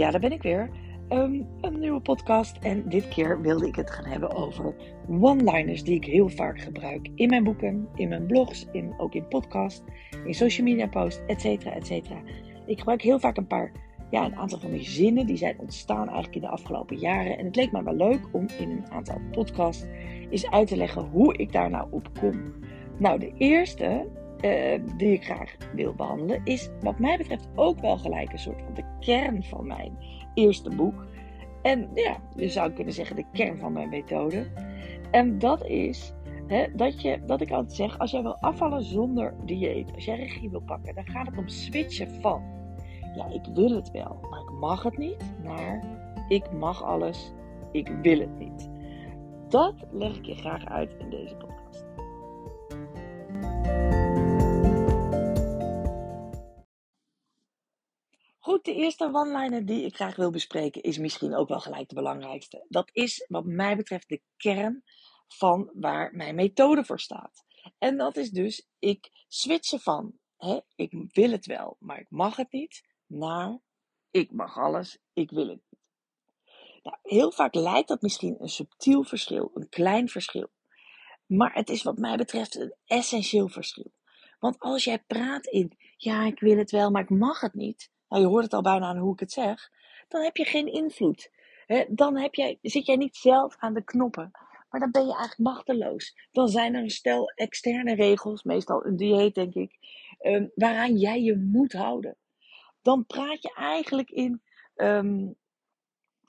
Ja, daar ben ik weer. Um, een nieuwe podcast. En dit keer wilde ik het gaan hebben over one-liners die ik heel vaak gebruik in mijn boeken, in mijn blogs, in, ook in podcast, in social media posts, et cetera, et cetera. Ik gebruik heel vaak een paar, ja, een aantal van die zinnen die zijn ontstaan eigenlijk in de afgelopen jaren. En het leek me wel leuk om in een aantal podcasts eens uit te leggen hoe ik daar nou op kom. Nou, de eerste uh, die ik graag wil behandelen, is wat mij betreft ook wel gelijk een soort van de kern van mijn eerste boek. En ja, je zou kunnen zeggen de kern van mijn methode. En dat is hè, dat, je, dat ik altijd zeg, als jij wil afvallen zonder dieet, als jij regie wil pakken, dan gaat het om switchen van, ja, ik wil het wel, maar ik mag het niet, naar ik mag alles, ik wil het niet. Dat leg ik je graag uit in deze podcast. De eerste one-liner die ik graag wil bespreken is misschien ook wel gelijk de belangrijkste. Dat is wat mij betreft de kern van waar mijn methode voor staat. En dat is dus, ik switchen van, hè, ik wil het wel, maar ik mag het niet, naar, ik mag alles, ik wil het niet. Nou, heel vaak lijkt dat misschien een subtiel verschil, een klein verschil. Maar het is wat mij betreft een essentieel verschil. Want als jij praat in, ja, ik wil het wel, maar ik mag het niet, nou je hoort het al bijna aan hoe ik het zeg, dan heb je geen invloed. dan heb jij, zit jij niet zelf aan de knoppen, maar dan ben je eigenlijk machteloos. Dan zijn er een stel externe regels, meestal een dieet denk ik, ehm, waaraan jij je moet houden. Dan praat je eigenlijk in, um,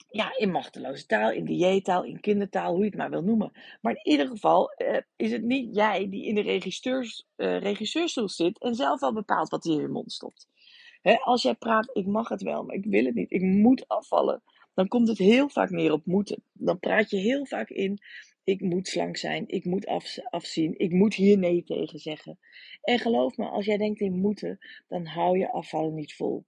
ja, in machteloze taal, in dieettaal, in kindertaal, hoe je het maar wil noemen. Maar in ieder geval uh, is het niet jij die in de regisseurs, uh, regisseurstoel zit en zelf wel bepaalt wat hij in je mond stopt als jij praat, ik mag het wel, maar ik wil het niet, ik moet afvallen, dan komt het heel vaak neer op moeten. Dan praat je heel vaak in, ik moet slank zijn, ik moet af, afzien, ik moet hier nee tegen zeggen. En geloof me, als jij denkt in moeten, dan hou je afvallen niet vol.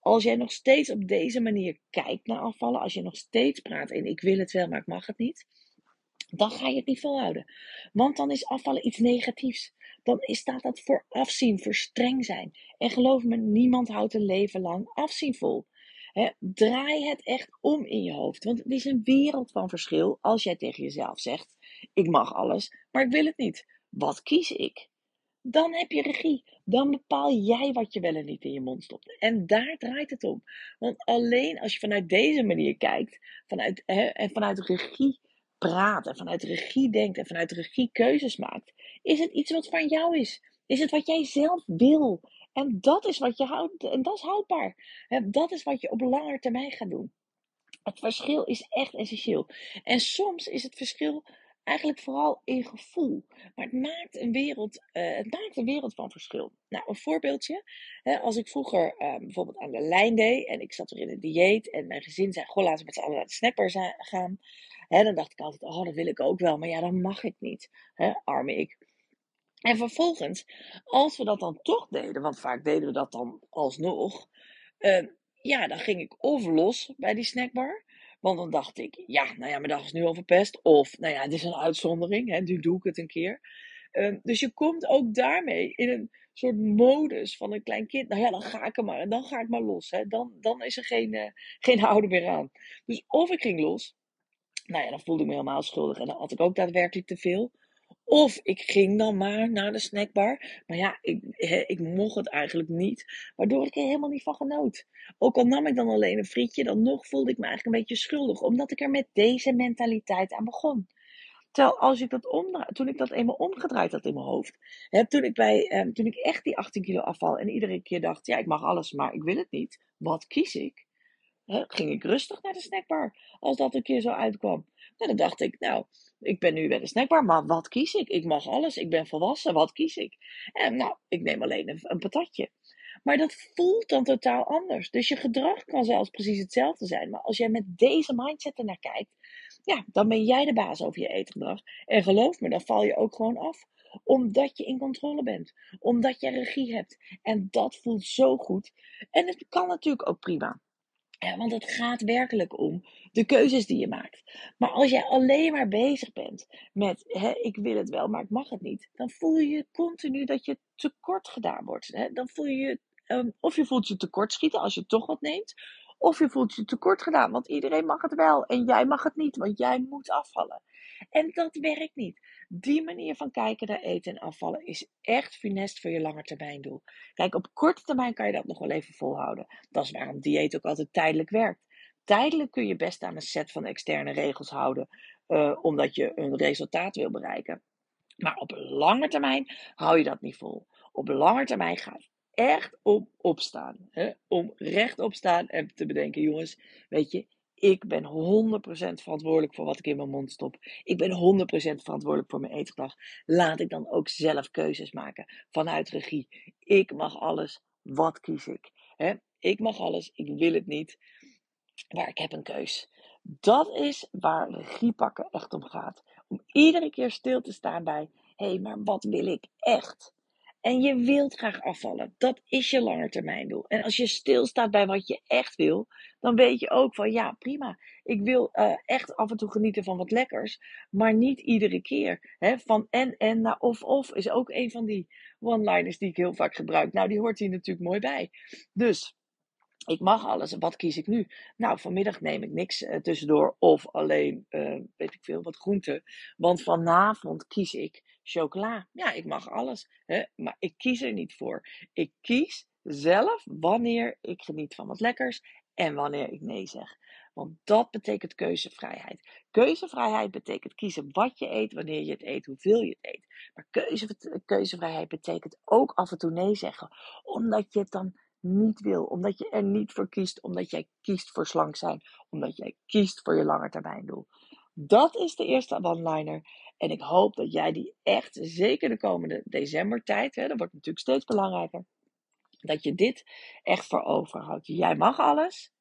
Als jij nog steeds op deze manier kijkt naar afvallen, als je nog steeds praat in ik wil het wel, maar ik mag het niet, dan ga je het niet volhouden. Want dan is afvallen iets negatiefs. Dan staat dat voor afzien, voor streng zijn. En geloof me, niemand houdt een leven lang afzien vol. draai het echt om in je hoofd. Want het is een wereld van verschil als jij tegen jezelf zegt: Ik mag alles, maar ik wil het niet. Wat kies ik? Dan heb je regie. Dan bepaal jij wat je wel en niet in je mond stopt. En daar draait het om. Want alleen als je vanuit deze manier kijkt, vanuit, en vanuit regie praat en vanuit regie denkt en vanuit regie keuzes maakt, is het iets wat van jou is. Is het wat jij zelf wil. En dat is wat je houdt, en dat is houdbaar. Dat is wat je op lange termijn gaat doen. Het verschil is echt essentieel. En soms is het verschil eigenlijk vooral in gevoel. Maar het maakt een wereld, uh, het maakt een wereld van verschil. Nou, een voorbeeldje. Hè, als ik vroeger uh, bijvoorbeeld aan de lijn deed en ik zat er in een dieet en mijn gezin zei: Goh, laten we met z'n allen naar de snackbar gaan. Hè, dan dacht ik altijd: Oh, dat wil ik ook wel, maar ja, dan mag ik niet. Hè, arme ik. En vervolgens, als we dat dan toch deden, want vaak deden we dat dan alsnog, uh, ja, dan ging ik of los bij die snackbar. Want dan dacht ik, ja, nou ja, mijn dag is nu al verpest. Of, nou ja, het is een uitzondering, hè, nu doe ik het een keer. Uh, dus je komt ook daarmee in een soort modus van een klein kind. Nou ja, dan ga ik er maar en dan ga ik maar los. Hè. Dan, dan is er geen, uh, geen houden meer aan. Dus of ik ging los, nou ja, dan voelde ik me helemaal schuldig en dan had ik ook daadwerkelijk te veel. Of ik ging dan maar naar de snackbar. Maar ja, ik, ik mocht het eigenlijk niet. Waardoor ik er helemaal niet van genoot. Ook al nam ik dan alleen een frietje, dan nog voelde ik me eigenlijk een beetje schuldig. Omdat ik er met deze mentaliteit aan begon. Terwijl als ik dat omdraai, toen ik dat eenmaal omgedraaid had in mijn hoofd. Toen, ik bij, eh, toen ik echt die 18 kilo afval en iedere keer dacht, ja ik mag alles, maar ik wil het niet. Wat kies ik? Ging ik rustig naar de snackbar. Als dat een keer zo uitkwam. Nou, dan dacht ik, nou, ik ben nu bij de snackbar, maar wat kies ik? Ik mag alles, ik ben volwassen, wat kies ik? En nou, ik neem alleen een, een patatje. Maar dat voelt dan totaal anders. Dus je gedrag kan zelfs precies hetzelfde zijn. Maar als jij met deze mindset ernaar kijkt, ja, dan ben jij de baas over je eetgedrag. En geloof me, dan val je ook gewoon af. Omdat je in controle bent. Omdat je regie hebt. En dat voelt zo goed. En het kan natuurlijk ook prima. Want het gaat werkelijk om de keuzes die je maakt. Maar als jij alleen maar bezig bent met hè, ik wil het wel, maar ik mag het niet, dan voel je continu dat je tekort gedaan wordt. Hè? Dan voel je um, of je voelt je tekort schieten als je toch wat neemt, Of je voelt je tekort gedaan, want iedereen mag het wel en jij mag het niet, want jij moet afvallen. En dat werkt niet. Die manier van kijken naar eten en afvallen is echt funest voor je langetermijndoel. Kijk, op korte termijn kan je dat nog wel even volhouden. Dat is waarom dieet ook altijd tijdelijk werkt. Tijdelijk kun je best aan een set van externe regels houden, uh, omdat je een resultaat wil bereiken. Maar op lange termijn hou je dat niet vol. Op lange termijn ga je echt om opstaan. Hè? Om rechtop staan en te bedenken, jongens, weet je, ik ben 100% verantwoordelijk voor wat ik in mijn mond stop. Ik ben 100% verantwoordelijk voor mijn eetgedrag. Laat ik dan ook zelf keuzes maken vanuit regie. Ik mag alles. Wat kies ik? Ik mag alles. Ik wil het niet. Maar ik heb een keus. Dat is waar regie pakken echt om gaat. Om iedere keer stil te staan bij: hé, hey, maar wat wil ik echt? En je wilt graag afvallen. Dat is je langetermijndoel. En als je stilstaat bij wat je echt wil, dan weet je ook van ja, prima. Ik wil uh, echt af en toe genieten van wat lekkers, maar niet iedere keer. Hè? Van en en naar of of is ook een van die one-liners die ik heel vaak gebruik. Nou, die hoort hier natuurlijk mooi bij. Dus ik mag alles. Wat kies ik nu? Nou, vanmiddag neem ik niks uh, tussendoor of alleen, uh, weet ik veel, wat groente. Want vanavond kies ik chocola. Ja, ik mag alles. Hè? Maar ik kies er niet voor. Ik kies zelf wanneer ik geniet van wat lekkers en wanneer ik nee zeg. Want dat betekent keuzevrijheid. Keuzevrijheid betekent kiezen wat je eet, wanneer je het eet, hoeveel je het eet. Maar keuze, keuzevrijheid betekent ook af en toe nee zeggen. Omdat je het dan niet wil. Omdat je er niet voor kiest. Omdat jij kiest voor slank zijn. Omdat jij kiest voor je langetermijndoel. Dat is de eerste one-liner. En ik hoop dat jij die echt, zeker de komende decembertijd, hè, dat wordt natuurlijk steeds belangrijker, dat je dit echt voor overhoudt. Jij mag alles,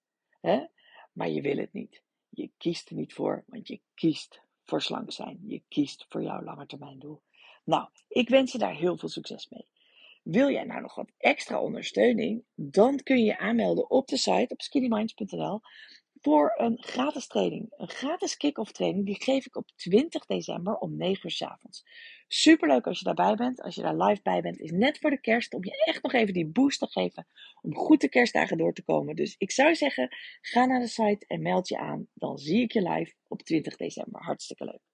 hè, maar je wil het niet. Je kiest er niet voor, want je kiest voor slank zijn. Je kiest voor jouw langetermijndoel. Nou, ik wens je daar heel veel succes mee. Wil jij nou nog wat extra ondersteuning? Dan kun je je aanmelden op de site op skinnyminds.nl voor een gratis training. Een gratis kick-off training. Die geef ik op 20 december om 9 uur s avonds. Superleuk als je daarbij bent. Als je daar live bij bent. Is net voor de kerst. Om je echt nog even die boost te geven. Om goed de kerstdagen door te komen. Dus ik zou zeggen. Ga naar de site en meld je aan. Dan zie ik je live op 20 december. Hartstikke leuk.